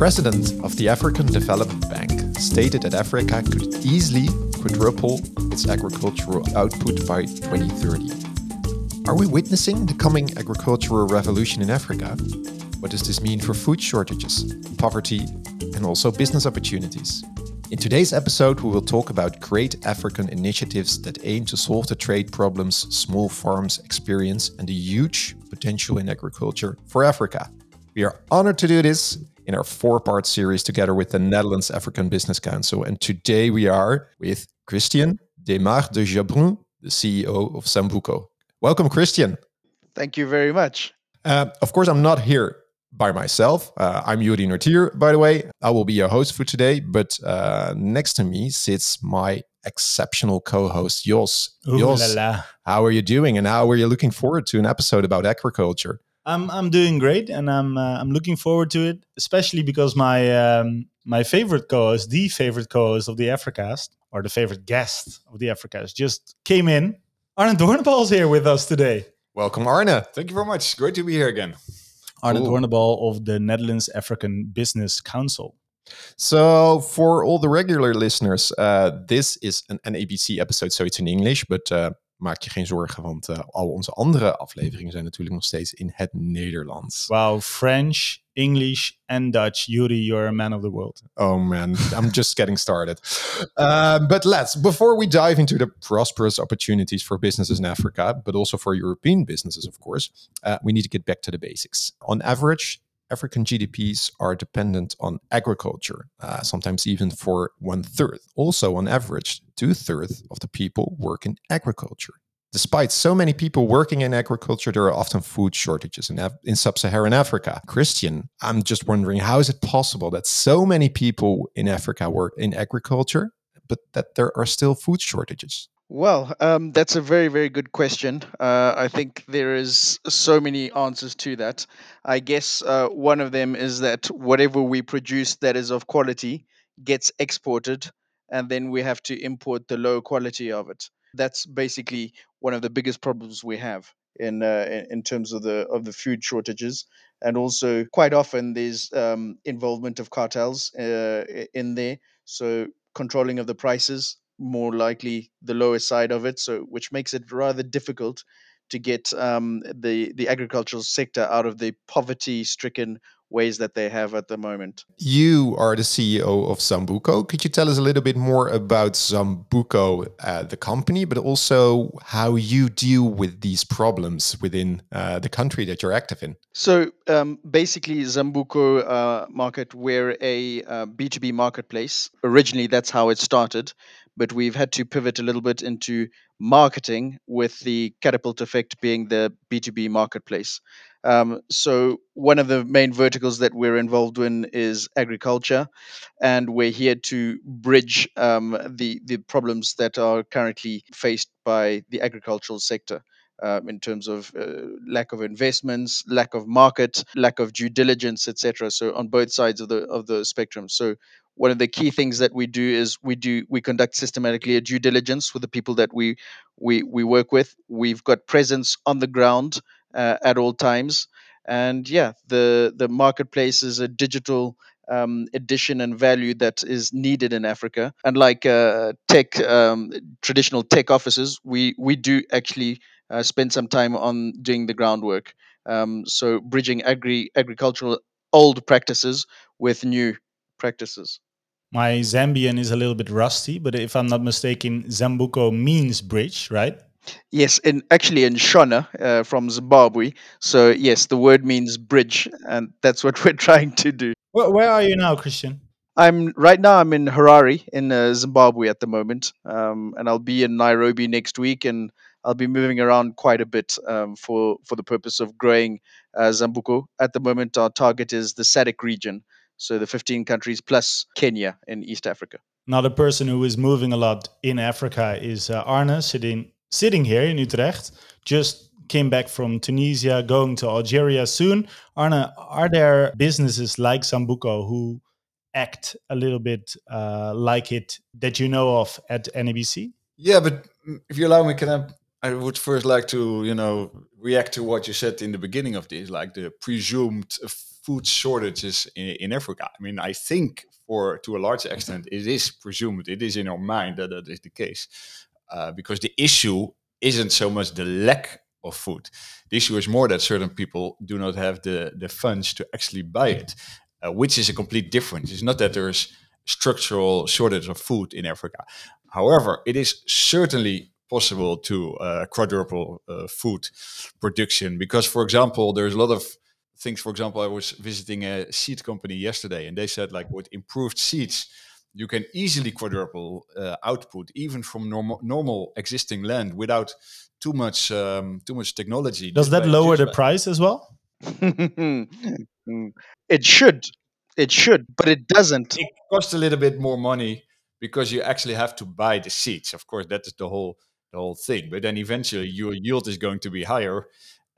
president of the African Development Bank stated that Africa could easily quadruple its agricultural output by 2030. Are we witnessing the coming agricultural revolution in Africa? What does this mean for food shortages, poverty, and also business opportunities? In today's episode, we will talk about great African initiatives that aim to solve the trade problems small farms experience and the huge potential in agriculture for Africa. We are honored to do this in our four part series together with the Netherlands African Business Council. And today we are with Christian Demar de Jabrun, the CEO of Zambuko. Welcome, Christian. Thank you very much. Uh, of course, I'm not here by myself. Uh, I'm Yuri Nortier, by the way. I will be your host for today, but uh, next to me sits my exceptional co-host Jos. Ooh Jos, la la. how are you doing, and how are you looking forward to an episode about agriculture? I'm I'm doing great, and I'm uh, I'm looking forward to it, especially because my um, my favorite co-host, the favorite co-host of the Africast, or the favorite guest of the Africast, just came in. Arne Doornbal is here with us today. Welcome, Arne. Thank you very much. Great to be here again. Arne Cool. Doornbal of the Netherlands African Business Council. So, for all the regular listeners, uh, this is an, an ABC episode, so it's in English, but uh, maak je geen zorgen, want uh, al onze andere afleveringen zijn natuurlijk nog steeds in het Nederlands. Wow, French, English, and Dutch. Yuri, you're a man of the world. Oh man, I'm just getting started. Uh, but let's, before we dive into the prosperous opportunities for businesses in Africa, but also for European businesses, of course, uh, we need to get back to the basics. On average, African GDPs are dependent on agriculture, uh, sometimes even for one third. Also, on average, two thirds of the people work in agriculture. Despite so many people working in agriculture, there are often food shortages in, Af- in sub Saharan Africa. Christian, I'm just wondering how is it possible that so many people in Africa work in agriculture, but that there are still food shortages? Well, um, that's a very, very good question. Uh, I think there is so many answers to that. I guess uh, one of them is that whatever we produce that is of quality gets exported, and then we have to import the low quality of it. That's basically one of the biggest problems we have in uh, in terms of the of the food shortages, and also quite often there's um, involvement of cartels uh, in there. So controlling of the prices more likely the lower side of it so which makes it rather difficult to get um, the the agricultural sector out of the poverty stricken ways that they have at the moment You are the CEO of Zambuko. Could you tell us a little bit more about Zambuko, uh, the company, but also how you deal with these problems within uh, the country that you're active in? so um, basically zambuko uh, market we're a uh, b2b marketplace originally that's how it started but we've had to pivot a little bit into marketing with the catapult effect being the b2b marketplace Um, so one of the main verticals that we're involved in is agriculture, and we're here to bridge um, the the problems that are currently faced by the agricultural sector. Um, in terms of uh, lack of investments, lack of market, lack of due diligence, etc. So on both sides of the of the spectrum. So one of the key things that we do is we do we conduct systematically a due diligence with the people that we we we work with. We've got presence on the ground uh, at all times. And yeah, the the marketplace is a digital um, addition and value that is needed in Africa. Unlike uh, tech um, traditional tech offices, we we do actually uh, spend some time on doing the groundwork. Um, so bridging agri agricultural old practices with new practices. My Zambian is a little bit rusty, but if I'm not mistaken, Zambuko means bridge, right? Yes, in actually in Shona uh, from Zimbabwe. So yes, the word means bridge, and that's what we're trying to do. Where, where are you now, Christian? I'm right now. I'm in Harare in uh, Zimbabwe at the moment, um, and I'll be in Nairobi next week, and I'll be moving around quite a bit um, for for the purpose of growing uh, Zambuko. At the moment, our target is the SADC region, so the 15 countries plus Kenya in East Africa. Another person who is moving a lot in Africa is uh, Arne, sitting sitting here in Utrecht. Just came back from Tunisia, going to Algeria soon. Arne, are there businesses like Zambuko who act a little bit uh, like it that you know of at NABC? Yeah, but if you allow me, can I? I would first like to, you know, react to what you said in the beginning of this, like the presumed food shortages in, in Africa. I mean, I think for to a large extent it is presumed, it is in our mind that that is the case, uh, because the issue isn't so much the lack of food. The issue is more that certain people do not have the the funds to actually buy it, uh, which is a complete difference. It's not that there's structural shortage of food in Africa. However, it is certainly possible to uh, quadruple uh, food production because, for example, there's a lot of things. For example, I was visiting a seed company yesterday, and they said like with improved seeds, you can easily quadruple uh, output even from normal normal existing land without too much um, too much technology. Does that lower the price as well? it should. It should, but it doesn't. It costs a little bit more money because you actually have to buy the seeds. Of course, that is the whole the whole thing. But then eventually your yield is going to be higher,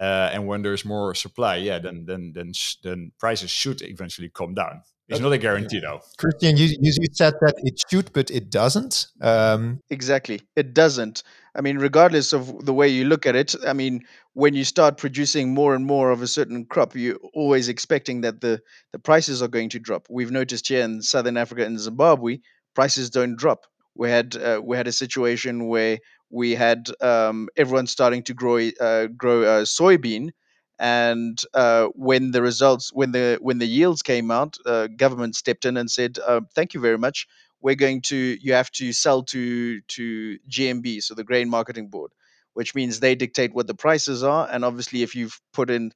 uh, and when there's more supply, yeah, then then then then prices should eventually come down. It's not a guarantee, though. Christian, you, you said that it should, but it doesn't. Um, exactly, it doesn't. I mean, regardless of the way you look at it, I mean, when you start producing more and more of a certain crop, you're always expecting that the, the prices are going to drop. We've noticed here in Southern Africa and Zimbabwe, prices don't drop. We had uh, we had a situation where we had um, everyone starting to grow uh, grow uh, soybean, and uh, when the results when the when the yields came out, uh, government stepped in and said, uh, "Thank you very much. We're going to you have to sell to to GMB, so the Grain Marketing Board." Which means they dictate what the prices are, and obviously, if you've put in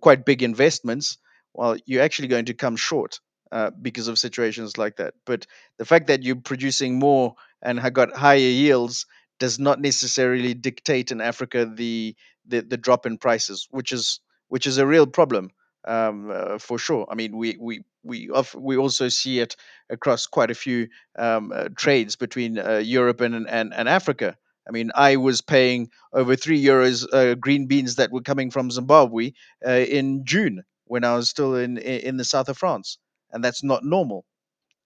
quite big investments, well, you're actually going to come short. Uh, because of situations like that. But the fact that you're producing more and have got higher yields does not necessarily dictate in Africa the the, the drop in prices, which is which is a real problem um, uh, for sure. I mean, we we we we also see it across quite a few um, uh, trades between uh, Europe and, and and Africa. I mean, I was paying over three euros uh, green beans that were coming from Zimbabwe uh, in June when I was still in in the south of France and that's not normal.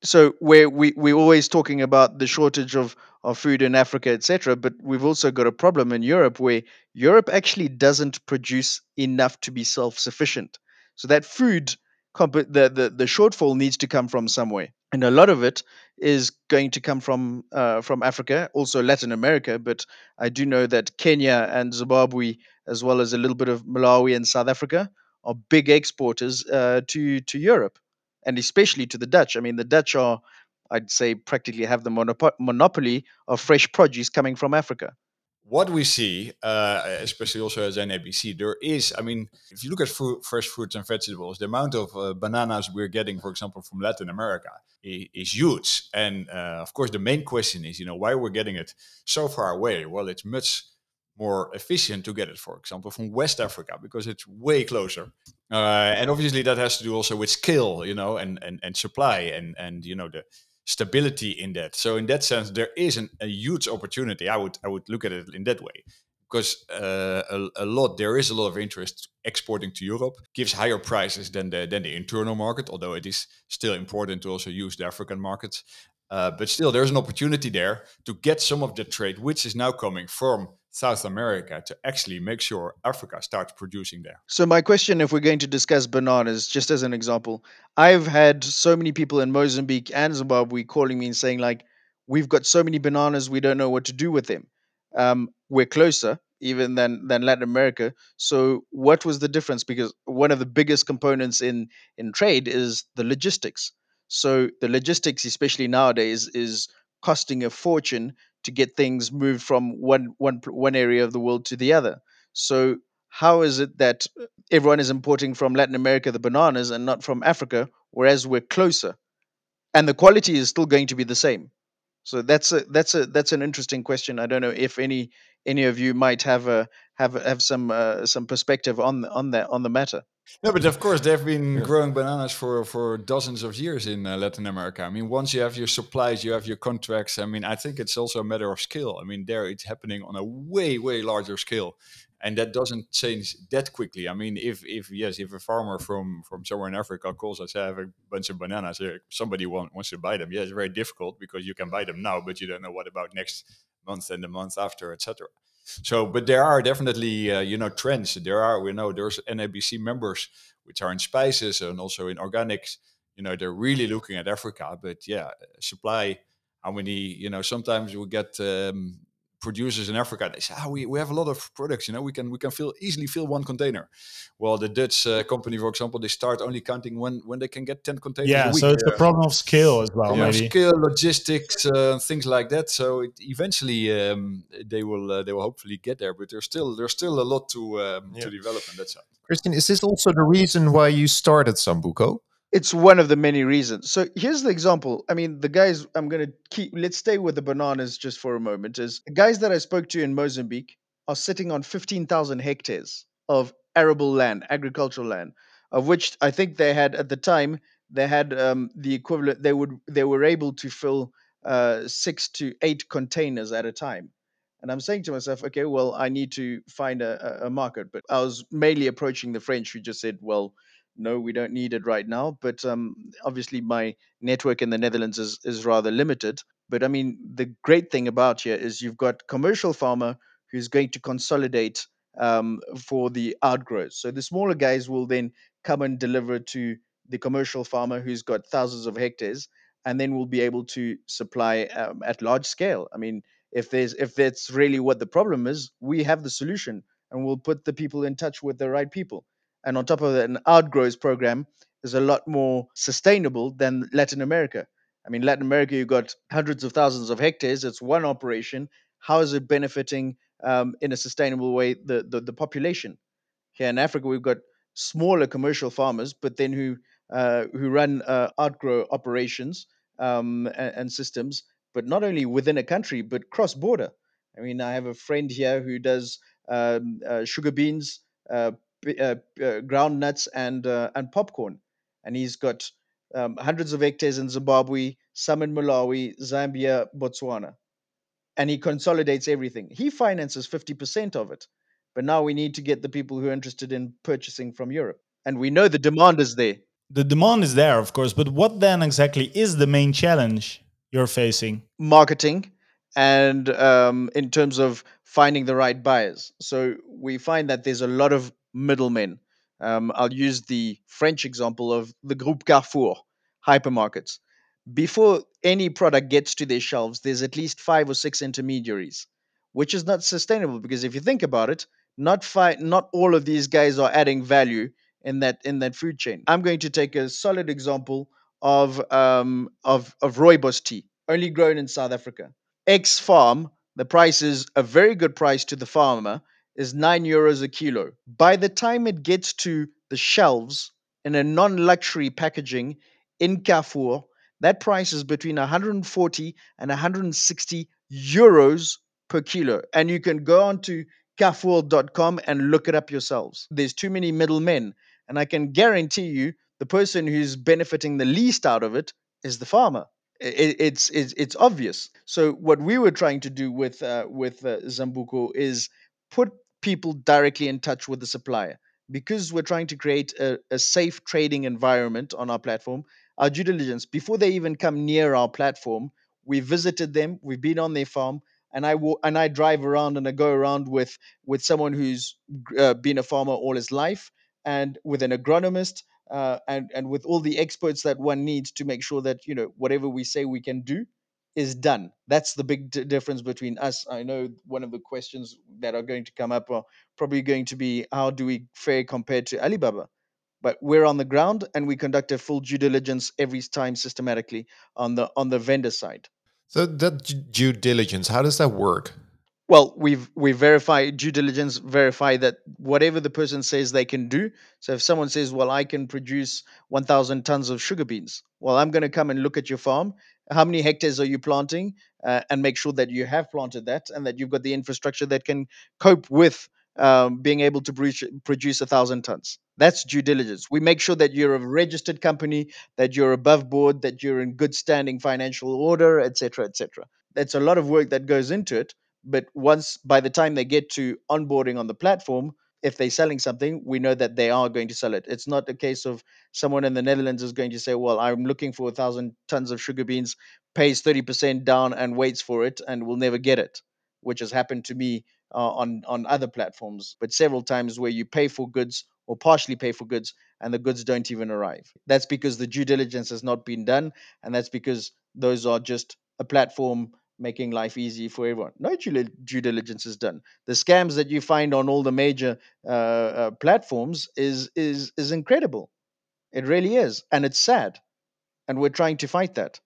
So we're we we're always talking about the shortage of, of food in Africa, etc. But we've also got a problem in Europe where Europe actually doesn't produce enough to be self-sufficient. So that food comp- the, the the shortfall needs to come from somewhere, and a lot of it is going to come from uh, from Africa, also Latin America. But I do know that Kenya and Zimbabwe, as well as a little bit of Malawi and South Africa, are big exporters uh, to to Europe and especially to the Dutch. I mean, the Dutch are, I'd say, practically have the monop- monopoly of fresh produce coming from Africa. What we see, uh, especially also as NABC, there is, I mean, if you look at fresh fruits and vegetables, the amount of uh, bananas we're getting, for example, from Latin America is, is huge. And uh, of course, the main question is, you know, why we're getting it so far away? Well, it's much more efficient to get it, for example, from West Africa because it's way closer. Uh, and obviously that has to do also with scale, you know, and and, and supply and and you know the stability in that. So in that sense, there is an, a huge opportunity. I would I would look at it in that way because uh, a, a, lot there is a lot of interest exporting to Europe gives higher prices than the than the internal market. Although it is still important to also use the African markets. Uh, but still, there's an opportunity there to get some of the trade, which is now coming from South America to actually make sure Africa starts producing there. So, my question if we're going to discuss bananas, just as an example, I've had so many people in Mozambique and Zimbabwe calling me and saying, like, we've got so many bananas, we don't know what to do with them. Um, we're closer even than than Latin America. So, what was the difference? Because one of the biggest components in in trade is the logistics. So, the logistics, especially nowadays, is costing a fortune to get things moved from one one one area of the world to the other. So how is it that everyone is importing from Latin America the bananas and not from Africa, whereas we're closer, and the quality is still going to be the same? So that's a that's a that's an interesting question. I don't know if any any of you might have a have have some uh, some perspective on on that on the matter. No, but of course they've been yeah. growing bananas for for dozens of years in uh, Latin America. I mean, once you have your supplies, you have your contracts. I mean, I think it's also a matter of scale. I mean, there it's happening on a way way larger scale, and that doesn't change that quickly. I mean, if if yes, if a farmer from from somewhere in Africa calls us, I have a bunch of bananas here, somebody want, wants to buy them. Yeah, it's very difficult because you can buy them now, but you don't know what about next month and the month after, etc. So, but there are definitely uh, you know trends. There are we know there's NABC members which are in spices and also in organics. You know they're really looking at Africa, but yeah, supply. How many? You know sometimes we get um, producers in Africa, they say, "Ah, we, we have a lot of products. You know, we can we can fill easily fill one container." Well, the Dutch uh, company, for example, they start only counting when when they can get ten containers. Yeah, so it's a problem of scale as well, yeah, maybe. scale, logistics, uh, things like that. So it, eventually um, they will uh, they will hopefully get there, but there's still there's still a lot to um, Yeah. to develop on that side. Christian, is this also the reason why you started Zambuko? It's one of the many reasons. So here's the example. I mean, the guys I'm going to keep, let's stay with the bananas just for a moment. Is the guys that I spoke to in Mozambique are sitting on 15,000 hectares of arable land, agricultural land, of which I think they had at the time, they had um, the equivalent, they would, they were able to fill uh, six to eight containers at a time. And I'm saying to myself, okay, well, I need to find a, a a market. But I was mainly approaching the French who just said, well, no, we don't need it right now. But um, obviously, my network in the Netherlands is, is rather limited. But I mean, the great thing about here is you've got commercial farmer who's going to consolidate um, for the outgrowths. So the smaller guys will then come and deliver to the commercial farmer who's got thousands of hectares, and then we'll be able to supply um, at large scale. I mean, if there's if that's really what the problem is, we have the solution, and we'll put the people in touch with the right people and on top of that, an outgrowth program is a lot more sustainable than Latin America. I mean, Latin America, you've got hundreds of thousands of hectares. It's one operation. How is it benefiting um, in a sustainable way the, the, the population? Here in Africa, we've got smaller commercial farmers, but then who uh, who run uh, outgrow operations um, and, and systems, but not only within a country, but cross border. I mean, I have a friend here who does um, uh, sugar beans, uh, uh, uh, ground nuts, and uh, and popcorn, and he's got um, hundreds of hectares in Zimbabwe, some in Malawi, Zambia, Botswana and he consolidates everything. He finances 50% of it. But now we need to get the people who are interested in purchasing from Europe. And we know the demand is there. The demand is there, of course, but what then exactly is the main challenge you're facing? Marketing and um, in terms of finding the right buyers. So we find that there's a lot of middlemen. Um, I'll use the French example of the Groupe Carrefour hypermarkets. before any product gets to their shelves, there's at least five or six intermediaries, which is not sustainable because if you think about it, not fi- not all of these guys are adding value in that in that food chain. I'm going to take a solid example of um, of of rooibos tea, only grown in South Africa. X farm, the price is a very good price to the farmer, is nine euros a kilo. By the time it gets to the shelves in a non-luxury packaging in Carrefour, that price is between 140 and 160 euros per kilo. And you can go on to carrefour.com and look it up yourselves. There's too many middlemen. And I can guarantee you the person who's benefiting the least out of it is the farmer. It's, it's, it's obvious. So what we were trying to do with, uh, with uh, is put people directly in touch with the supplier. Because we're trying to create a, a safe trading environment on our platform, our due diligence before they even come near our platform we visited them we've been on their farm and i wa- and i drive around and i go around with with someone who's uh, been a farmer all his life and with an agronomist uh, and and with all the experts that one needs to make sure that you know whatever we say we can do is done. That's the big d- difference between us. I know one of the questions that are going to come up are probably going to be how do we fare compared to alibaba? But we're on the ground and we conduct a full due diligence every time systematically on the on the vendor side. So that due diligence, how does that work? Well we've we verify due diligence verify that whatever the person says they can do. So if someone says well i can produce 1000 tons of sugar beans. Well i'm going to come and look at your farm. How many hectares are you planting? Uh, and make sure that you have planted that and that you've got the infrastructure that can cope with um, being able to produce, produce a thousand tons. That's due diligence. We make sure that you're a registered company that you're above board that you're in good standing financial order etc etc that's a lot of work that goes into it but once by the time they get to onboarding on the platform if they're selling something we know that they are going to sell it it's not a case of someone in the netherlands is going to say well i'm looking for a thousand tons of sugar beans pays 30% down and waits for it and will never get it which has happened to me uh, on on other platforms, but several times where you pay for goods or partially pay for goods and the goods don't even arrive. That's because the due diligence has not been done, and that's because those are just a platform making life easy for everyone. No due, due diligence is done. The scams that you find on all the major uh, uh, platforms is is is incredible. It really is, and it's sad, and we're trying to fight that.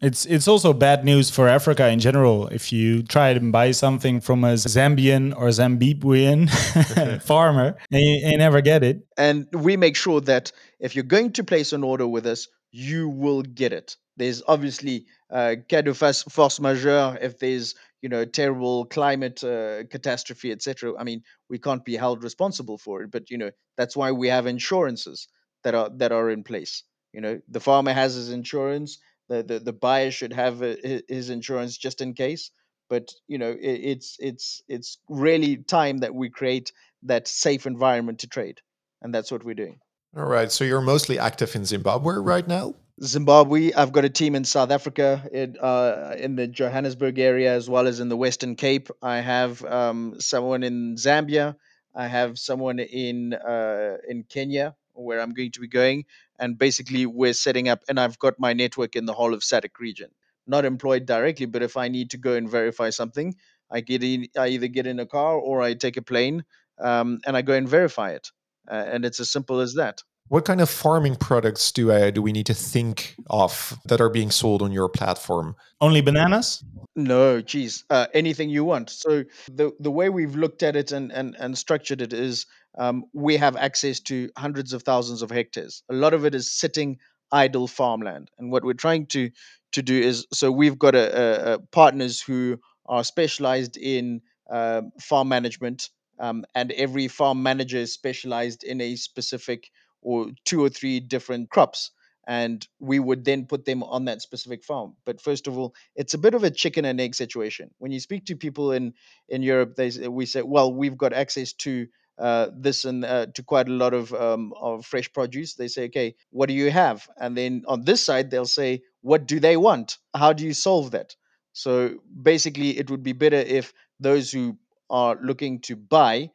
It's it's also bad news for Africa in general. If you try to buy something from a Zambian or Zimbabwean farmer and you, you never get it. And we make sure that if you're going to place an order with us, you will get it. There's obviously uh, cas de force majeure if there's you know terrible climate uh, catastrophe, etc. I mean, we can't be held responsible for it, but you know that's why we have insurances that are that are in place. You know, the farmer has his insurance the the, the buyer should have uh, his insurance just in case but you know it, it's it's it's really time that we create that safe environment to trade and that's what we're doing all right so you're mostly active in zimbabwe right now Zimbabwe. I've got a team in South Africa, in, uh, in the Johannesburg area, as well as in the Western Cape. I have um, someone in Zambia. I have someone in uh, in Kenya, where I'm going to be going. And basically, we're setting up, and I've got my network in the whole of SADC region. Not employed directly, but if I need to go and verify something, I get in. I either get in a car or I take a plane, um, and I go and verify it. Uh, and it's as simple as that. What kind of farming products do I do we need to think of that are being sold on your platform? Only bananas? No, geez, uh, anything you want. So the the way we've looked at it and and, and structured it is um, we have access to hundreds of thousands of hectares. A lot of it is sitting idle farmland, and what we're trying to to do is so we've got a, a, a partners who are specialized in uh, farm management, um, and every farm manager is specialized in a specific or two or three different crops and we would then put them on that specific farm. But first of all it's a bit of a chicken and egg situation. When you speak to people in in europe they we say well we've got access to uh, this and uh, to quite a lot of um, of fresh produce. They say okay what do you have? And then on this side they'll say what do they want? How do you solve that? So basically it would be better if those who are looking to buy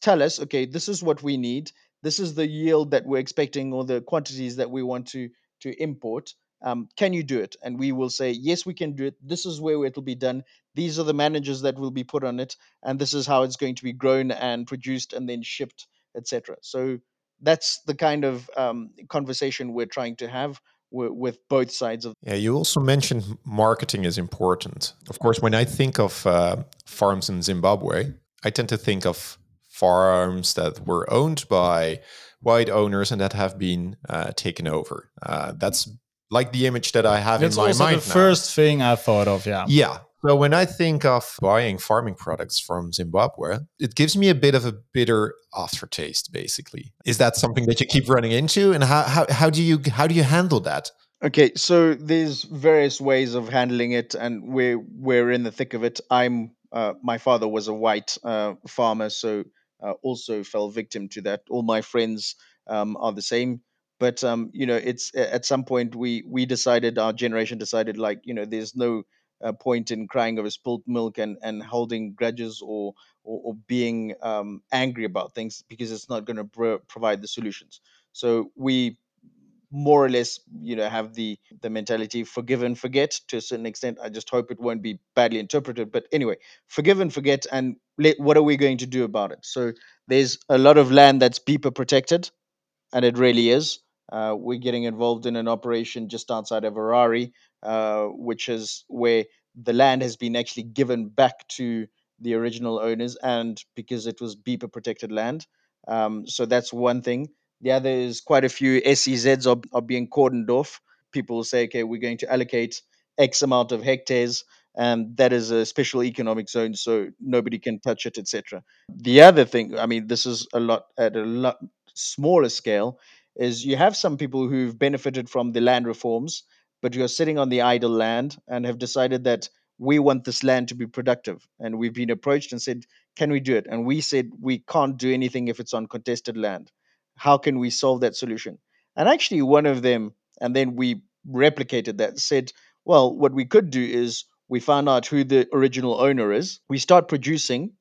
tell us okay this is what we need this is the yield that we're expecting or the quantities that we want to to import um, can you do it? And we will say yes we can do it. This is where it'll be done. These are the managers that will be put on it and this is how it's going to be grown and produced and then shipped etc so that's the kind of um, conversation we're trying to have with both sides of yeah you also mentioned marketing is important. Of course when i think of uh, farms in zimbabwe i tend to think of farms that were owned by white owners and that have been uh, taken over. Uh, that's like the image that I have that's in my mind. the now. first thing I thought of. Yeah. Yeah. So when I think of buying farming products from Zimbabwe, it gives me a bit of a bitter aftertaste. Basically, is that something that you keep running into, and how how, how do you how do you handle that? Okay, so there's various ways of handling it, and we're we're in the thick of it. I'm uh, my father was a white uh, farmer, so uh, also fell victim to that. All my friends um, are the same, but um, you know, it's at some point we we decided, our generation decided, like you know, there's no uh, point in crying over spilt milk and and holding grudges or or, or being um, angry about things because it's not going to pro- provide the solutions. So we more or less you know have the the mentality forgive and forget to a certain extent. I just hope it won't be badly interpreted but anyway forgive and forget and let, what are we going to do about it? So there's a lot of land that's BIPPA protected and it really is. Uh, we're getting involved in an operation just outside of harare uh, which is where the land has been actually given back to the original owners and because it was BIPPA protected land um, so that's one thing the other is quite a few SEZs are, are being cordoned off. People say, okay, we're going to allocate X amount of hectares, and that is a special economic zone, so nobody can touch it, etc. The other thing, I mean, this is a lot at a lot smaller scale, is you have some people who've benefited from the land reforms, but you're sitting on the idle land and have decided that we want this land to be productive. And we've been approached and said, can we do it? And we said, we can't do anything if it's on contested land how can we solve that solution and actually one of them and then we replicated that said well what we could do is we find out who the original owner is, we start producing,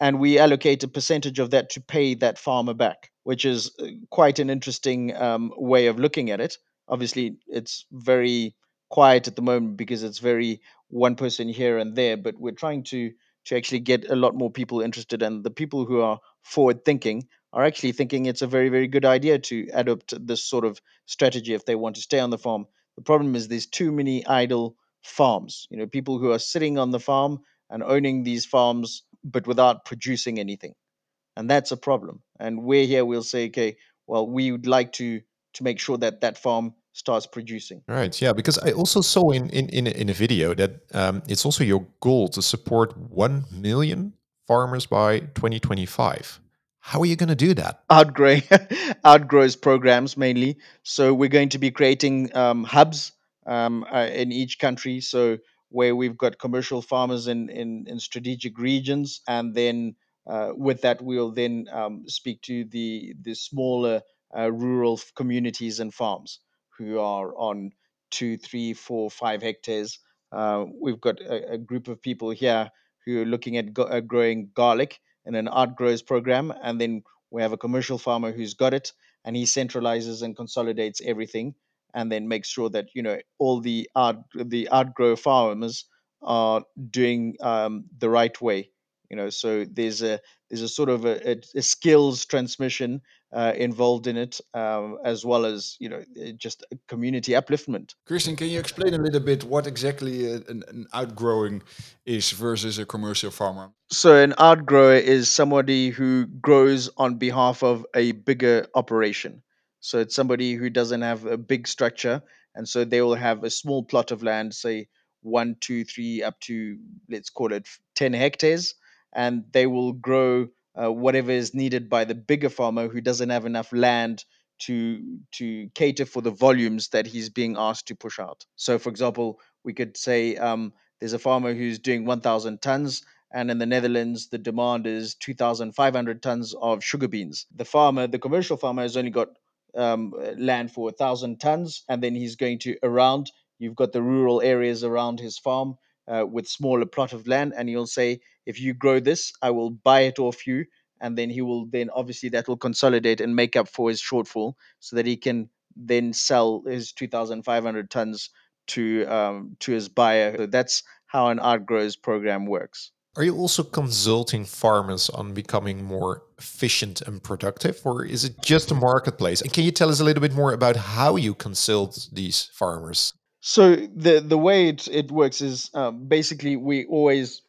and we allocate a percentage of that to pay that farmer back, which is uh, quite an interesting um, way of looking at it. Obviously, it's very quiet at the moment because it's very one person here and there, but we're trying to to actually get a lot more people interested, and the people who are forward thinking are actually thinking it's a very very good idea to adopt this sort of strategy if they want to stay on the farm. The problem is there's too many idle farms. You know, people who are sitting on the farm and owning these farms but without producing anything. And that's a problem. And we're here, we'll say, okay, well, we would like to to make sure that that farm starts producing. Right. Yeah. Because I also saw in in in in a video that um, it's also your goal to support one million farmers by 2025. How are you going to do that? Outgrow, outgrows programs mainly. So we're going to be creating um, hubs um, uh, in each country. So where we've got commercial farmers in in, in strategic regions, and then uh, with that we'll then um, speak to the the smaller uh, rural communities and farms who are on two, three, four, five hectares. Uh, we've got a, a group of people here who are looking at go- uh, growing garlic in an outgrows program, and then we have a commercial farmer who's got it, and he centralizes and consolidates everything, and then makes sure that you know all the out the art outgrow farmers are doing um, the right way. You know, so there's a there's a sort of a, a, a skills transmission uh, involved in it, um, as well as you know uh, just community upliftment. Christian, can you explain a little bit what exactly a- an, an outgrowing is versus a commercial farmer? So an outgrower is somebody who grows on behalf of a bigger operation. So it's somebody who doesn't have a big structure, and so they will have a small plot of land, say one, two, three, up to let's call it ten hectares, and they will grow uh, whatever is needed by the bigger farmer who doesn't have enough land to to cater for the volumes that he's being asked to push out. So, for example, we could say um, there's a farmer who's doing 1,000 tons and in the Netherlands, the demand is 2,500 tons of sugar beans. The farmer, the commercial farmer, has only got um, land for thousand tons, and then he's going to around. You've got the rural areas around his farm uh, with smaller plot of land, and he'll say, "If you grow this, I will buy it off you." And then he will then obviously that will consolidate and make up for his shortfall, so that he can then sell his 2,500 tons to um, to his buyer. So that's how an outgrows program works. Are you also consulting farmers on becoming more efficient and productive, or is it just a marketplace? And can you tell us a little bit more about how you consult these farmers? So the the way it, it works is um, basically we always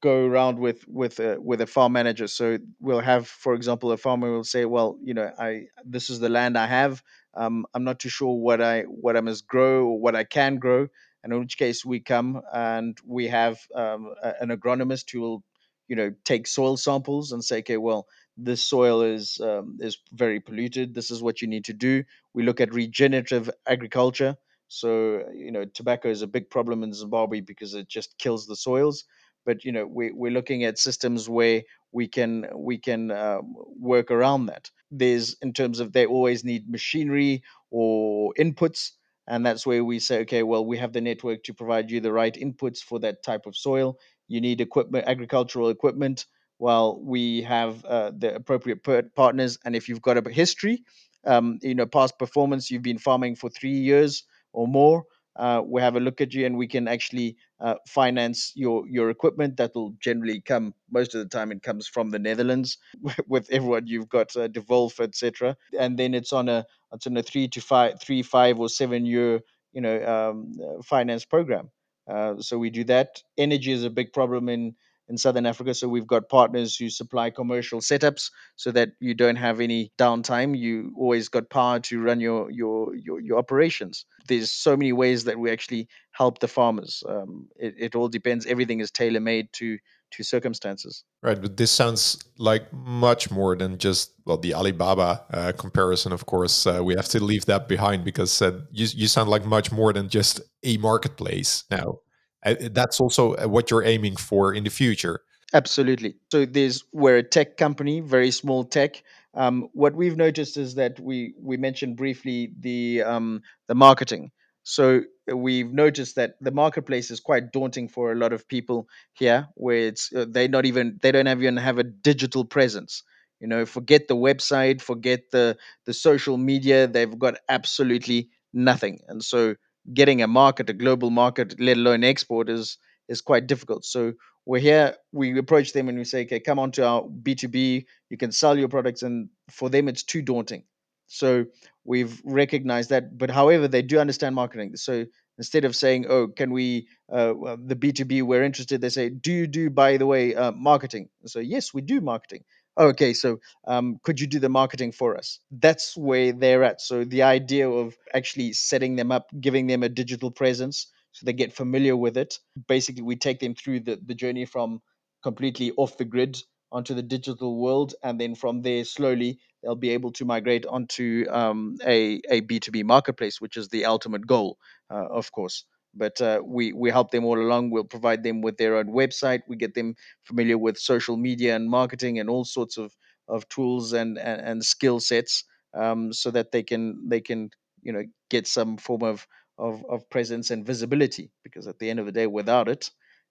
go around with with a, with a farm manager. So we'll have, for example, a farmer will say, "Well, you know, I this is the land I have. Um, I'm not too sure what I what I must grow or what I can grow." And in which case we come and we have um, a- an agronomist who will, you know, take soil samples and say, "Okay, well, this soil is um, is very polluted. This is what you need to do." We look at regenerative agriculture so, you know, tobacco is a big problem in Zimbabwe because it just kills the soils. But you know, we, we're looking at systems where we can we can um, work around that. There's in terms of they always need machinery or inputs, and that's where we say, okay, well, we have the network to provide you the right inputs for that type of soil. You need equipment, agricultural equipment. Well, we have uh, the appropriate partners, and if you've got a history, um, you know, past performance, you've been farming for three years or more, uh, we have a look at you and we can actually uh, finance your your equipment. That will generally come most of the time. It comes from the Netherlands with everyone you've got uh, Dewulf, etc. And then it's on a it's on a three to five, three, five or seven year you know um, uh, finance program. Uh, so we do that. Energy is a big problem in in Southern Africa. So we've got partners who supply commercial setups so that you don't have any downtime. You always got power to run your your your, your operations. There's so many ways that we actually help the farmers. Um, it, it all depends. Everything is tailor made to to circumstances. Right, but this sounds like much more than just well the Alibaba uh, comparison. Of course, uh, we have to leave that behind because uh, you you sound like much more than just a marketplace now. Uh, that's also uh, what you're aiming for in the future. Absolutely. So there's we're a tech company, very small tech. Um, what we've noticed is that we we mentioned briefly the um, the marketing. So we've noticed that the marketplace is quite daunting for a lot of people here, where it's uh, they not even they don't even have a digital presence. You know, forget the website, forget the the social media. They've got absolutely nothing, and so getting a market, a global market, let alone export, is is quite difficult. So we're here, we approach them and we say, okay, come on to our B2B, you can sell your products. And for them, it's too daunting. So we've recognized that. But however, they do understand marketing. So instead of saying, oh, can we, uh, the B2B, we're interested, they say, do you do, by the way, uh, marketing? So, yes, we do marketing. Okay, so um, could you do the marketing for us? That's where they're at. So the idea of actually setting them up, giving them a digital presence, so they get familiar with it. Basically, we take them through the, the journey from completely off the grid onto the digital world, and then from there, slowly they'll be able to migrate onto um, a a B two B marketplace, which is the ultimate goal, uh, of course. But uh, we we help them all along. We'll provide them with their own website. We get them familiar with social media and marketing and all sorts of of tools and and, and skill sets, um, so that they can they can you know get some form of of, of presence and visibility because at the end of the day without it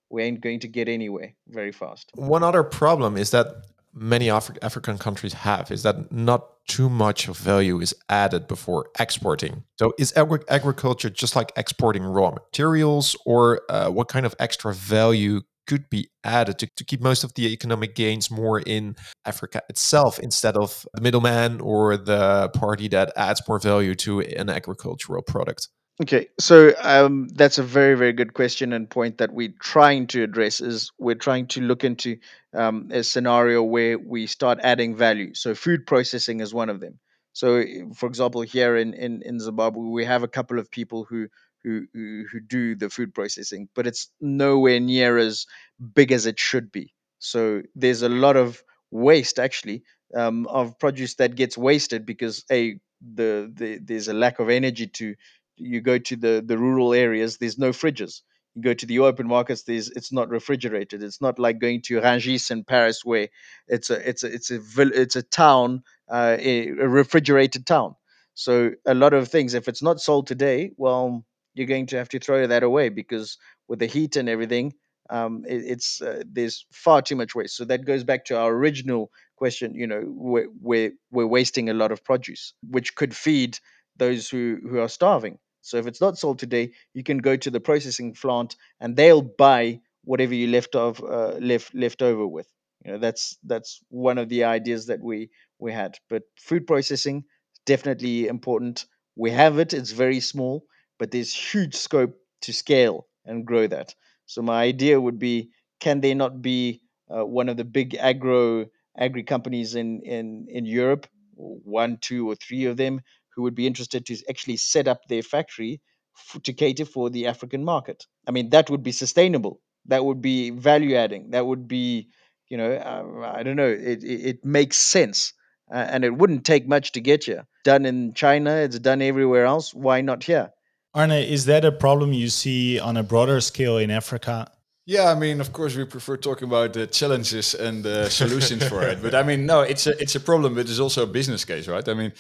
we ain't going to get anywhere very fast one other problem is that many Afri african countries have is that not too much of value is added before exporting so is agri agriculture just like exporting raw materials or uh, what kind of extra value could be added to, to keep most of the economic gains more in Africa itself instead of the middleman or the party that adds more value to an agricultural product? Okay, so um, that's a very, very good question and point that we're trying to address. Is we're trying to look into um, a scenario where we start adding value. So food processing is one of them. So, for example, here in, in, in Zimbabwe, we have a couple of people who, who who who do the food processing, but it's nowhere near as big as it should be. So there's a lot of waste actually um, of produce that gets wasted because a the, the there's a lack of energy to you go to the the rural areas there's no fridges. You go to the open markets there's it's not refrigerated. It's not like going to Rungis in Paris where it's a it's a it's a it's a town uh, a, a refrigerated town. So a lot of things if it's not sold today well you're going to have to throw that away because with the heat and everything um, it, it's uh, there's far too much waste. So that goes back to our original question you know we're, we're, we're wasting a lot of produce which could feed those who, who are starving so if it's not sold today, you can go to the processing plant and they'll buy whatever you left of uh, left left over with. You know, that's that's one of the ideas that we we had. But food processing definitely important. We have it. It's very small, but there's huge scope to scale and grow that. So my idea would be: can there not be uh, one of the big agro agri companies in in in Europe, one, two, or three of them, who would be interested to actually set up their factory f- to cater for the African market. I mean, that would be sustainable. That would be value adding. That would be, you know, uh, I don't know. It, it, it makes sense. Uh, and it wouldn't take much to get here. Done in China, it's done everywhere else. Why not here? Arne, is that a problem you see on a broader scale in Africa? Yeah, I mean, of course, we prefer talking about the challenges and the solutions for it. But I mean, no, it's a it's a problem, but it's also a business case, right? I mean,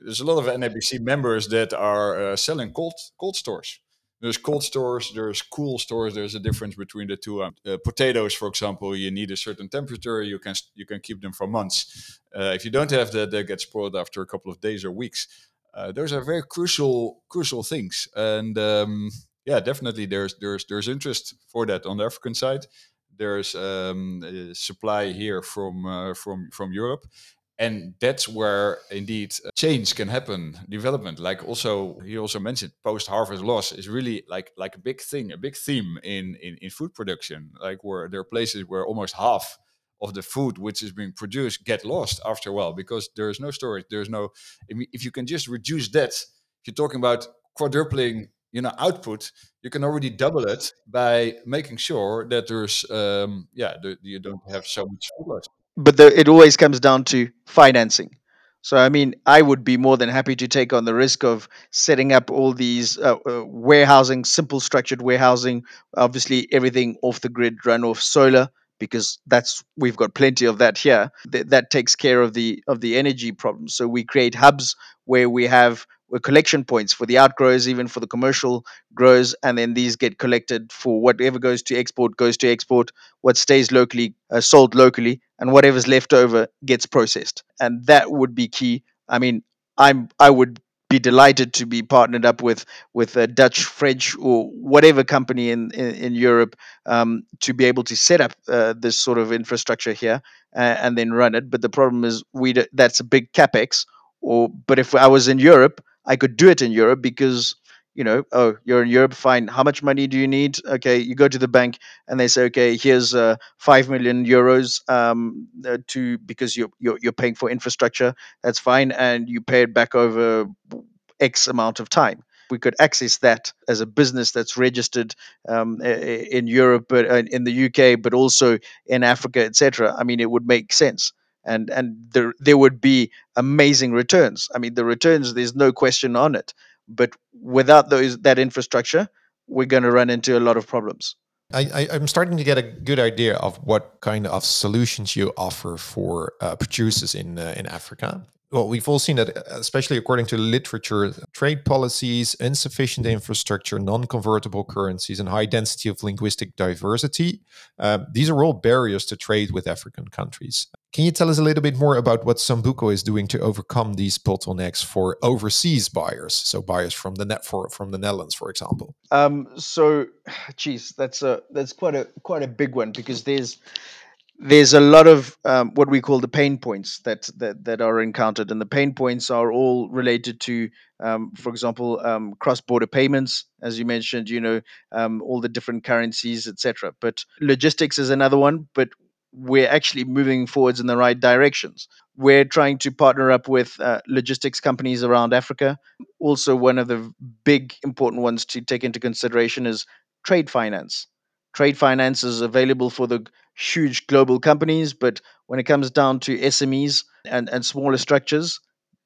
there's a lot of NABC members that are uh, selling cold cold stores. There's cold stores, there's cool stores. There's a difference between the two. Um, uh, potatoes, for example, you need a certain temperature. You can you can keep them for months. Uh, if you don't have that, they get spoiled after a couple of days or weeks. Uh, those are very crucial crucial things, and um, yeah, definitely there's there's there's interest for that on the African side. There's um, supply here from uh, from from Europe, and that's where indeed uh, change can happen development. Like also he also mentioned post harvest loss is really like like a big thing a big theme in, in in food production. Like where there are places where almost half of the food which is being produced get lost after a while because there's no storage there's no if you can just reduce that if you're talking about quadrupling you know output you can already double it by making sure that there's um yeah the, you don't have so much food loss but the, it always comes down to financing. So, I mean, I would be more than happy to take on the risk of setting up all these uh, uh, warehousing, simple structured warehousing, obviously everything off the grid, run off solar, because that's we've got plenty of that here. Th- that takes care of the of the energy problem. So we create hubs where we have collection points for the outgrowers, even for the commercial growers, and then these get collected for whatever goes to export goes to export. What stays locally uh, sold locally, and whatever's left over gets processed, and that would be key. I mean, I'm I would be delighted to be partnered up with with a Dutch, French, or whatever company in in, in Europe um, to be able to set up uh, this sort of infrastructure here uh, and then run it. But the problem is, we d- that's a big capex. Or, but if I was in Europe, I could do it in Europe because you know, oh, you're in Europe, fine. How much money do you need? Okay, you go to the bank and they say, okay, here's uh, five million euros um, uh, to because you're, you're you're paying for infrastructure. That's fine, and you pay it back over X amount of time. We could access that as a business that's registered um, in Europe, but uh, in the UK, but also in Africa, etc. I mean, it would make sense and and there there would be amazing returns. I mean, the returns there's no question on it. But without those that infrastructure, we're going to run into a lot of problems. I, am starting to get a good idea of what kind of solutions you offer for uh, producers in uh, in Africa. Well, we've all seen that, especially according to literature, trade policies, insufficient infrastructure, non-convertible currencies, and high density of linguistic diversity. Uh, these are all barriers to trade with African countries. Can you tell us a little bit more about what Zambuko is doing to overcome these bottlenecks for overseas buyers? So buyers from the net for from the Netherlands, for example. Um, so, geez, that's a that's quite a quite a big one because there's there's a lot of um, what we call the pain points that, that that are encountered, and the pain points are all related to, um, for example, um, cross-border payments, as you mentioned. You know, um, all the different currencies, etc. But logistics is another one. But we're actually moving forwards in the right directions. We're trying to partner up with uh, logistics companies around Africa. Also, one of the big important ones to take into consideration is trade finance. Trade finance is available for the huge global companies, but when it comes down to SMEs and, and smaller structures,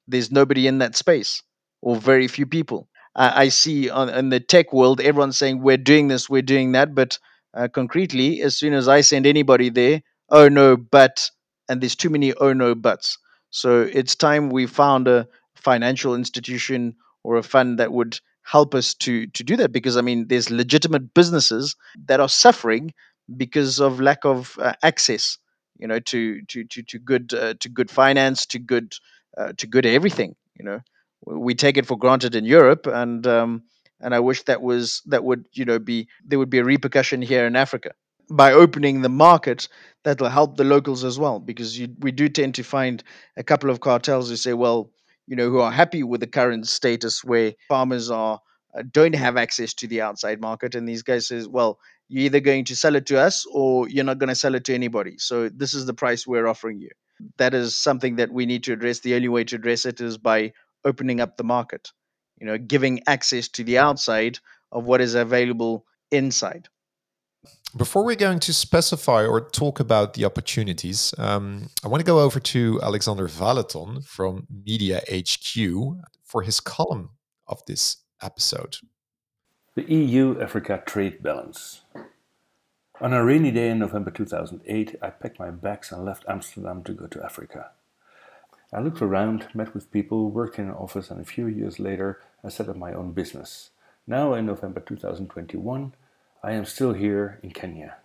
there's nobody in that space or very few people. I see on, in the tech world, everyone's saying we're doing this, we're doing that, but uh, concretely, as soon as I send anybody there, oh no, but, and there's too many oh no buts. So it's time we found a financial institution or a fund that would help us to to do that because I mean there's legitimate businesses that are suffering because of lack of uh, access, you know, to to to to good uh, to good finance, to good uh, to good everything. You know, we take it for granted in Europe, and um, and I wish that was that would you know be there would be a repercussion here in Africa by opening the market that will help the locals as well because you, we do tend to find a couple of cartels who say well you know who are happy with the current status where farmers are uh, don't have access to the outside market and these guys says well you're either going to sell it to us or you're not going to sell it to anybody. So this is the price we're offering you. That is something that we need to address. The only way to address it is by opening up the market you know giving access to the outside of what is available inside before we're going to specify or talk about the opportunities, um, I want to go over to Alexander Valeton from Media HQ for his column of this episode. The EU Africa trade balance. On a rainy day in November 2008, I packed my bags and left Amsterdam to go to Africa. I looked around, met with people, worked in an office, and a few years later, I set up my own business. Now, in November 2021, I am still here in Kenya,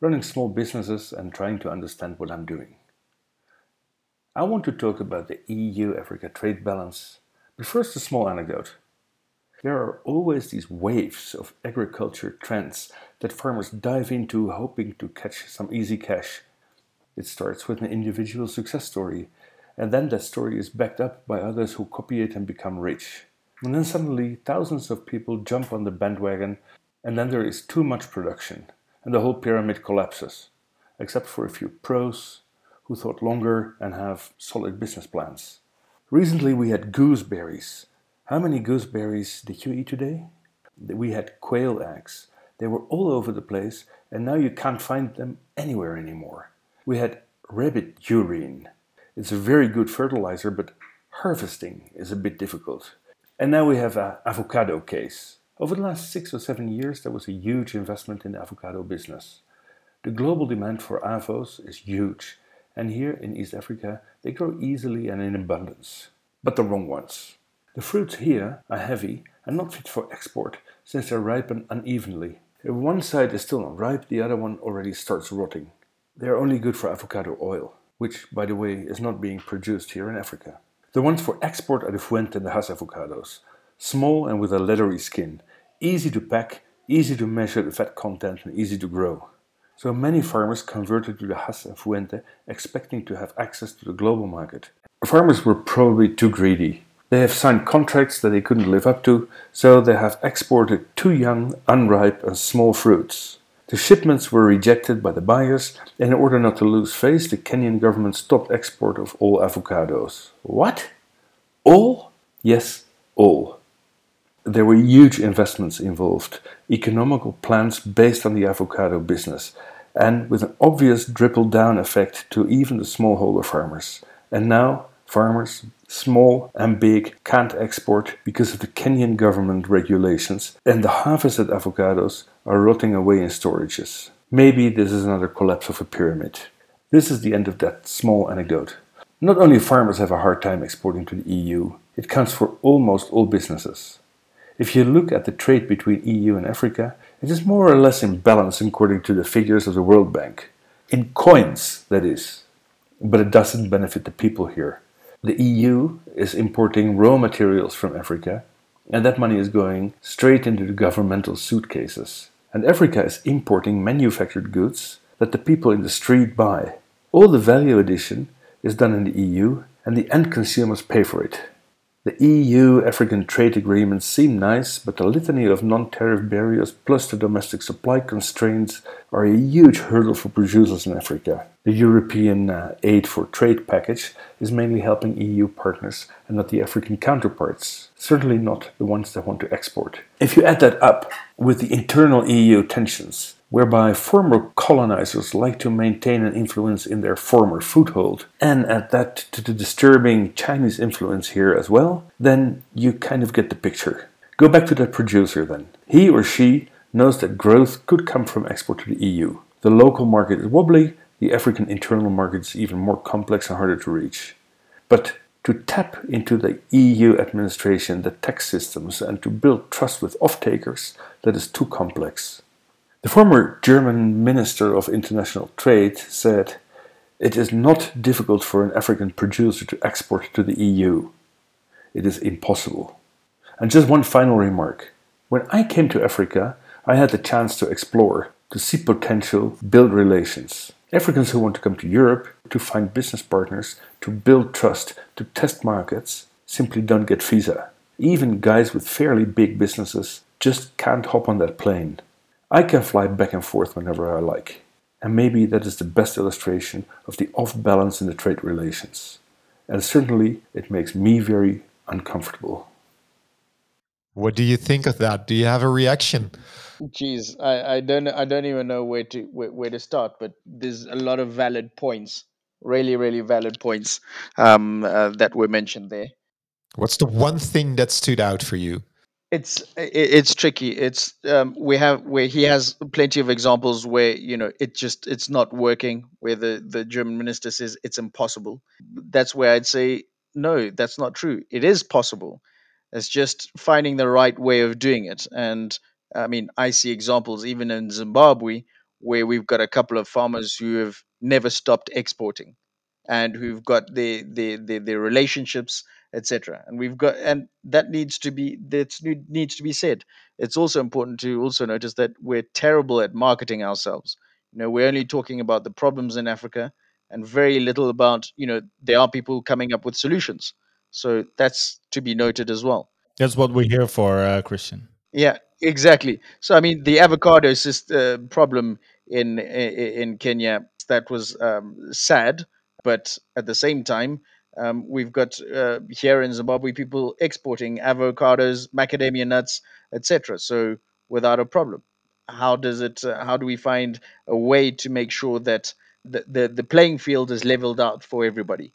running small businesses and trying to understand what I'm doing. I want to talk about the EU Africa trade balance, but first a small anecdote. There are always these waves of agriculture trends that farmers dive into hoping to catch some easy cash. It starts with an individual success story, and then that story is backed up by others who copy it and become rich. And then suddenly, thousands of people jump on the bandwagon and then there is too much production, and the whole pyramid collapses, except for a few pros who thought longer and have solid business plans. Recently, we had gooseberries. How many gooseberries did you eat today? We had quail eggs. They were all over the place, and now you can't find them anywhere anymore. We had rabbit urine. It's a very good fertilizer, but harvesting is a bit difficult. And now we have an avocado case. Over the last six or seven years, there was a huge investment in the avocado business. The global demand for avos is huge, and here in East Africa, they grow easily and in abundance. But the wrong ones. The fruits here are heavy and not fit for export since they ripen unevenly. If one side is still not ripe, the other one already starts rotting. They are only good for avocado oil, which, by the way, is not being produced here in Africa. The ones for export are the Fuerte and the Hass avocados, small and with a leathery skin, easy to pack, easy to measure the fat content, and easy to grow. So many farmers converted to the Hass and Fuerte expecting to have access to the global market. Farmers were probably too greedy. They have signed contracts that they couldn't live up to, so they have exported too young, unripe, and small fruits. The shipments were rejected by the buyers, and in order not to lose face, the Kenyan government stopped export of all avocados. What? All? Yes, all. There were huge investments involved, economical plans based on the avocado business, and with an obvious trickle down effect to even the smallholder farmers. And now, farmers, small and big, can't export because of the Kenyan government regulations, and the harvested avocados are rotting away in storages. Maybe this is another collapse of a pyramid. This is the end of that small anecdote. Not only farmers have a hard time exporting to the EU, it counts for almost all businesses. If you look at the trade between EU and Africa, it is more or less in balance according to the figures of the World Bank. In coins, that is. But it doesn't benefit the people here. The EU is importing raw materials from Africa, and that money is going straight into the governmental suitcases. And Africa is importing manufactured goods that the people in the street buy. All the value addition is done in the EU, and the end consumers pay for it. The EU African trade agreements seem nice, but the litany of non tariff barriers plus the domestic supply constraints are a huge hurdle for producers in Africa. The European uh, Aid for Trade package is mainly helping EU partners and not the African counterparts, certainly not the ones that want to export. If you add that up with the internal EU tensions, whereby former colonizers like to maintain an influence in their former foothold, and add that to the disturbing Chinese influence here as well, then you kind of get the picture. Go back to that producer then. He or she knows that growth could come from export to the EU. The local market is wobbly, the African internal market is even more complex and harder to reach. But to tap into the EU administration, the tax systems, and to build trust with off takers, that is too complex. The former German Minister of International Trade said, It is not difficult for an African producer to export to the EU. It is impossible. And just one final remark. When I came to Africa, I had the chance to explore, to see potential, build relations. Africans who want to come to Europe to find business partners, to build trust, to test markets, simply don't get visa. Even guys with fairly big businesses just can't hop on that plane. I can fly back and forth whenever I like. And maybe that is the best illustration of the off balance in the trade relations. And certainly it makes me very uncomfortable. What do you think of that? Do you have a reaction? Jeez, I, I don't I don't even know where to where, where to start, but there's a lot of valid points, really really valid points um, uh, that were mentioned there. What's the one thing that stood out for you? It's it's tricky. It's um, we have where he has plenty of examples where you know it just it's not working where the the german minister says it's impossible. That's where i'd say no that's not true. It is possible. It's just finding the right way of doing it. And i mean i see examples even in zimbabwe where we've got a couple of farmers who have never stopped exporting and who've got their their their, their relationships etc and we've got and that needs to be that needs to be said. It's also important to also notice that we're terrible at marketing ourselves. You know we're only talking about the problems in africa and very little about you know there are people coming up with solutions. So that's to be noted as well. That's what we're here for uh, christian. Yeah exactly. So i mean the avocado uh, problem in in kenya that was um, sad but at the same time um, we've got uh, here in Zimbabwe people exporting avocados, macadamia nuts, etc. So without a problem. How does it? Uh, how do we find a way to make sure that the, the the playing field is leveled out for everybody?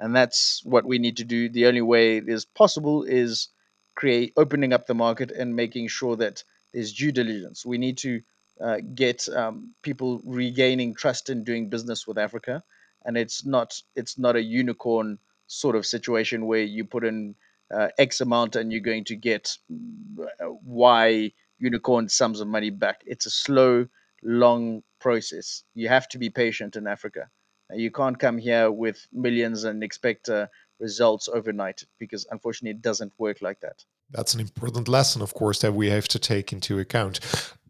And that's what we need to do. The only way is possible is create opening up the market and making sure that there's due diligence. We need to uh, get um, people regaining trust in doing business with Africa and it's not it's not a unicorn sort of situation where you put in uh, X amount and you're going to get uh, Y unicorn sums of money back. It's a slow, long process. You have to be patient in Africa. You can't come here with millions and expect uh, results overnight because unfortunately it doesn't work like that. That's an important lesson, of course, that we have to take into account.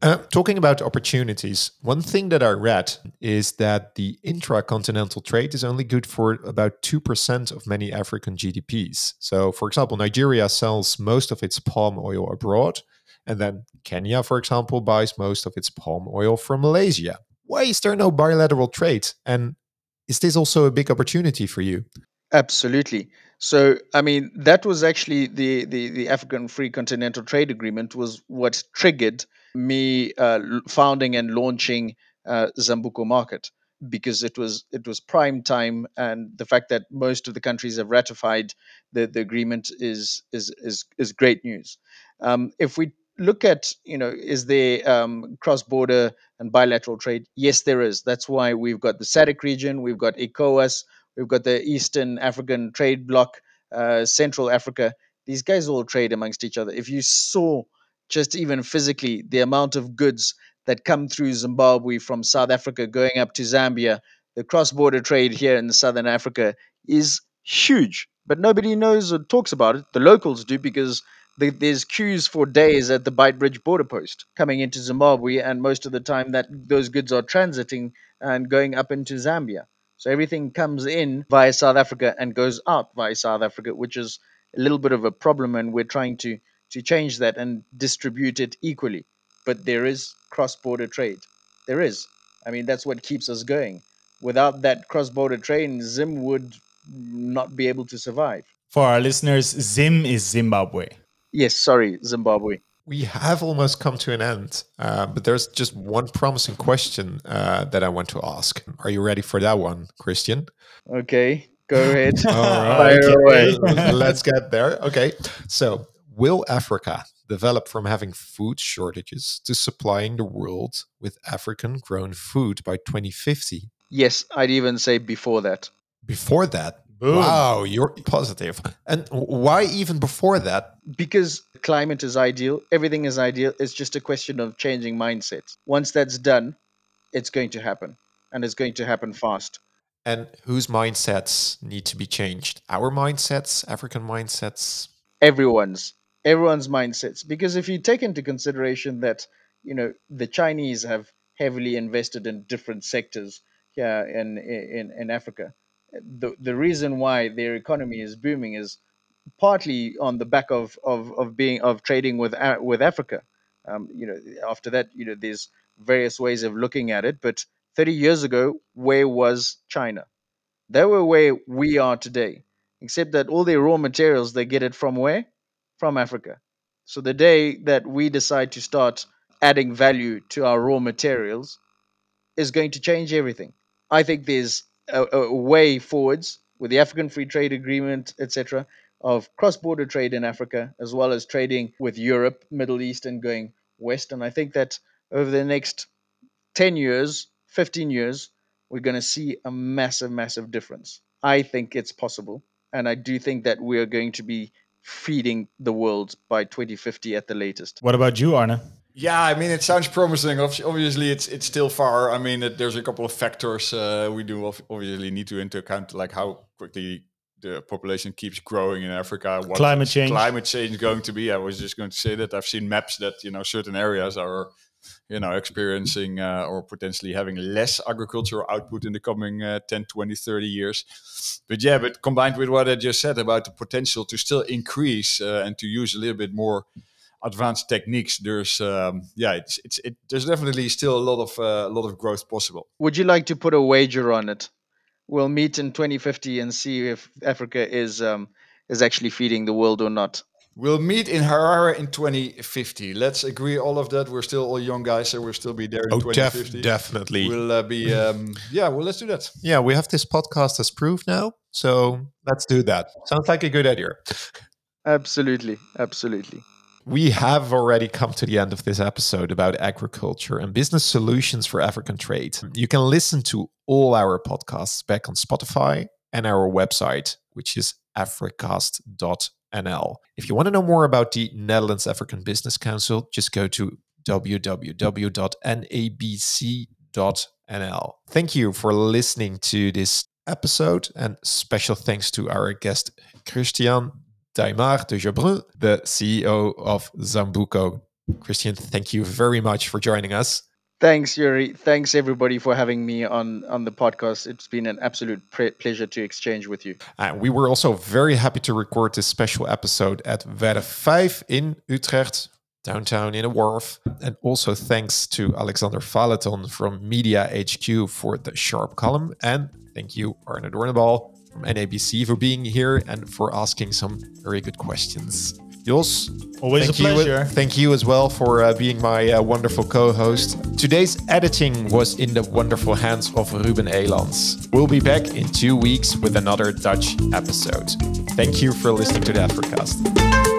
Uh, talking about opportunities, one thing that I read is that the intra-continental trade is only good for about 2% of many African GDPs. So, for example, Nigeria sells most of its palm oil abroad, and then Kenya, for example, buys most of its palm oil from Malaysia. Why is there no bilateral trade? And is this also a big opportunity for you? Absolutely. So, I mean, that was actually the, the, the African Free Continental Trade Agreement was what triggered me uh, founding and launching uh, Zambuko Market because it was it was prime time, and the fact that most of the countries have ratified the, the agreement is is is is great news. Um, if we look at you know is there um, cross border and bilateral trade? Yes, there is. That's why we've got the SADC region, we've got ECOWAS, we've got the Eastern African Trade Bloc, uh, Central Africa. These guys all trade amongst each other. If you saw just even physically the amount of goods that come through Zimbabwe from South Africa going up to Zambia, the cross border trade here in Southern Africa is huge. But nobody knows or talks about it. The locals do because there's queues for days at the Beitbridge border post coming into Zimbabwe, and most of the time that those goods are transiting and going up into Zambia. So everything comes in via South Africa and goes out via South Africa, which is a little bit of a problem, and we're trying to to change that and distribute it equally. But there is cross-border trade. There is. I mean, that's what keeps us going. Without that cross-border trade, Zim would not be able to survive. For our listeners, Zim is Zimbabwe. Yes, sorry, Zimbabwe. We have almost come to an end, uh, but there's just one promising question uh, that I want to ask. Are you ready for that one, Christian? Okay, go ahead. All right. Okay. Let's get there. Okay. So, will Africa develop from having food shortages to supplying the world with African grown food by 2050? Yes, I'd even say before that. Before that? Boom. Wow, you're positive. And why even before that? Because climate is ideal, everything is ideal. It's just a question of changing mindsets. Once that's done, it's going to happen, and it's going to happen fast. And whose mindsets need to be changed? Our mindsets, African mindsets? Everyone's. Everyone's mindsets. Because if you take into consideration that, you know, the Chinese have heavily invested in different sectors here in, in, in Africa the the reason why their economy is booming is partly on the back of of, of being of trading with with Africa. Um, you know, after that, you know, there's various ways of looking at it. But 30 years ago, where was China? They were where we are today, except that all their raw materials they get it from where? From Africa. So the day that we decide to start adding value to our raw materials is going to change everything. I think there's a, way forwards with the African Free Trade Agreement, etc., of cross-border trade in Africa, as well as trading with Europe, Middle East, and going west. And I think that over the next 10 years, 15 years, we're going to see a massive, massive difference. I think it's possible. And I do think that we are going to be feeding the world by 2050 at the latest. What about you, Arne? Yeah, I mean, it sounds promising. Obviously, it's it's still far. I mean, there's a couple of factors uh, we do obviously need to into account, like how quickly the population keeps growing in Africa. What climate change. Climate change going to be. I was just going to say that I've seen maps that you know certain areas are, you know, experiencing uh, or potentially having less agricultural output in the coming uh, 10, 20, 30 years. But yeah, but combined with what I just said about the potential to still increase uh, and to use a little bit more advanced techniques, there's um, yeah, it's it's it, there's definitely still a lot of uh, a lot of growth possible. Would you like to put a wager on it? We'll meet in 2050 and see if Africa is um, is actually feeding the world or not. We'll meet in Harare in 2050. Let's agree all of that. We're still all young guys, so we'll still be there in oh, 2050. Def- definitely. We'll uh, be, um, yeah, well, let's do that. Yeah, we have this podcast as proof now. So let's do that. Sounds like a good idea. Absolutely. Absolutely. We have already come to the end of this episode about agriculture and business solutions for African trade. You can listen to all our podcasts back on Spotify and our website, which is africast.nl. If you want to know more about the Netherlands African Business Council, just go to www.nabc.nl. Thank you for listening to this episode, and special thanks to our guest Christian Daimar de Jabrun, the CEO of Zambuko. Christian, thank you very much for joining us. Thanks, Yuri. Thanks everybody for having me on on the podcast. It's been an absolute pre- pleasure to exchange with you. Uh, we were also very happy to record this special episode at Werf 5 in Utrecht, downtown in a wharf. And also thanks to Alexander Valeton from Media HQ for the sharp column. And thank you, Arne Doornbal from NABC for being here and for asking some very good questions. Jos, always thank a pleasure. You, thank you as well for uh, being my uh, wonderful co-host. Today's editing was in the wonderful hands of Ruben Elans. We'll be back in two weeks with another Dutch episode. Thank you for listening to the Africast.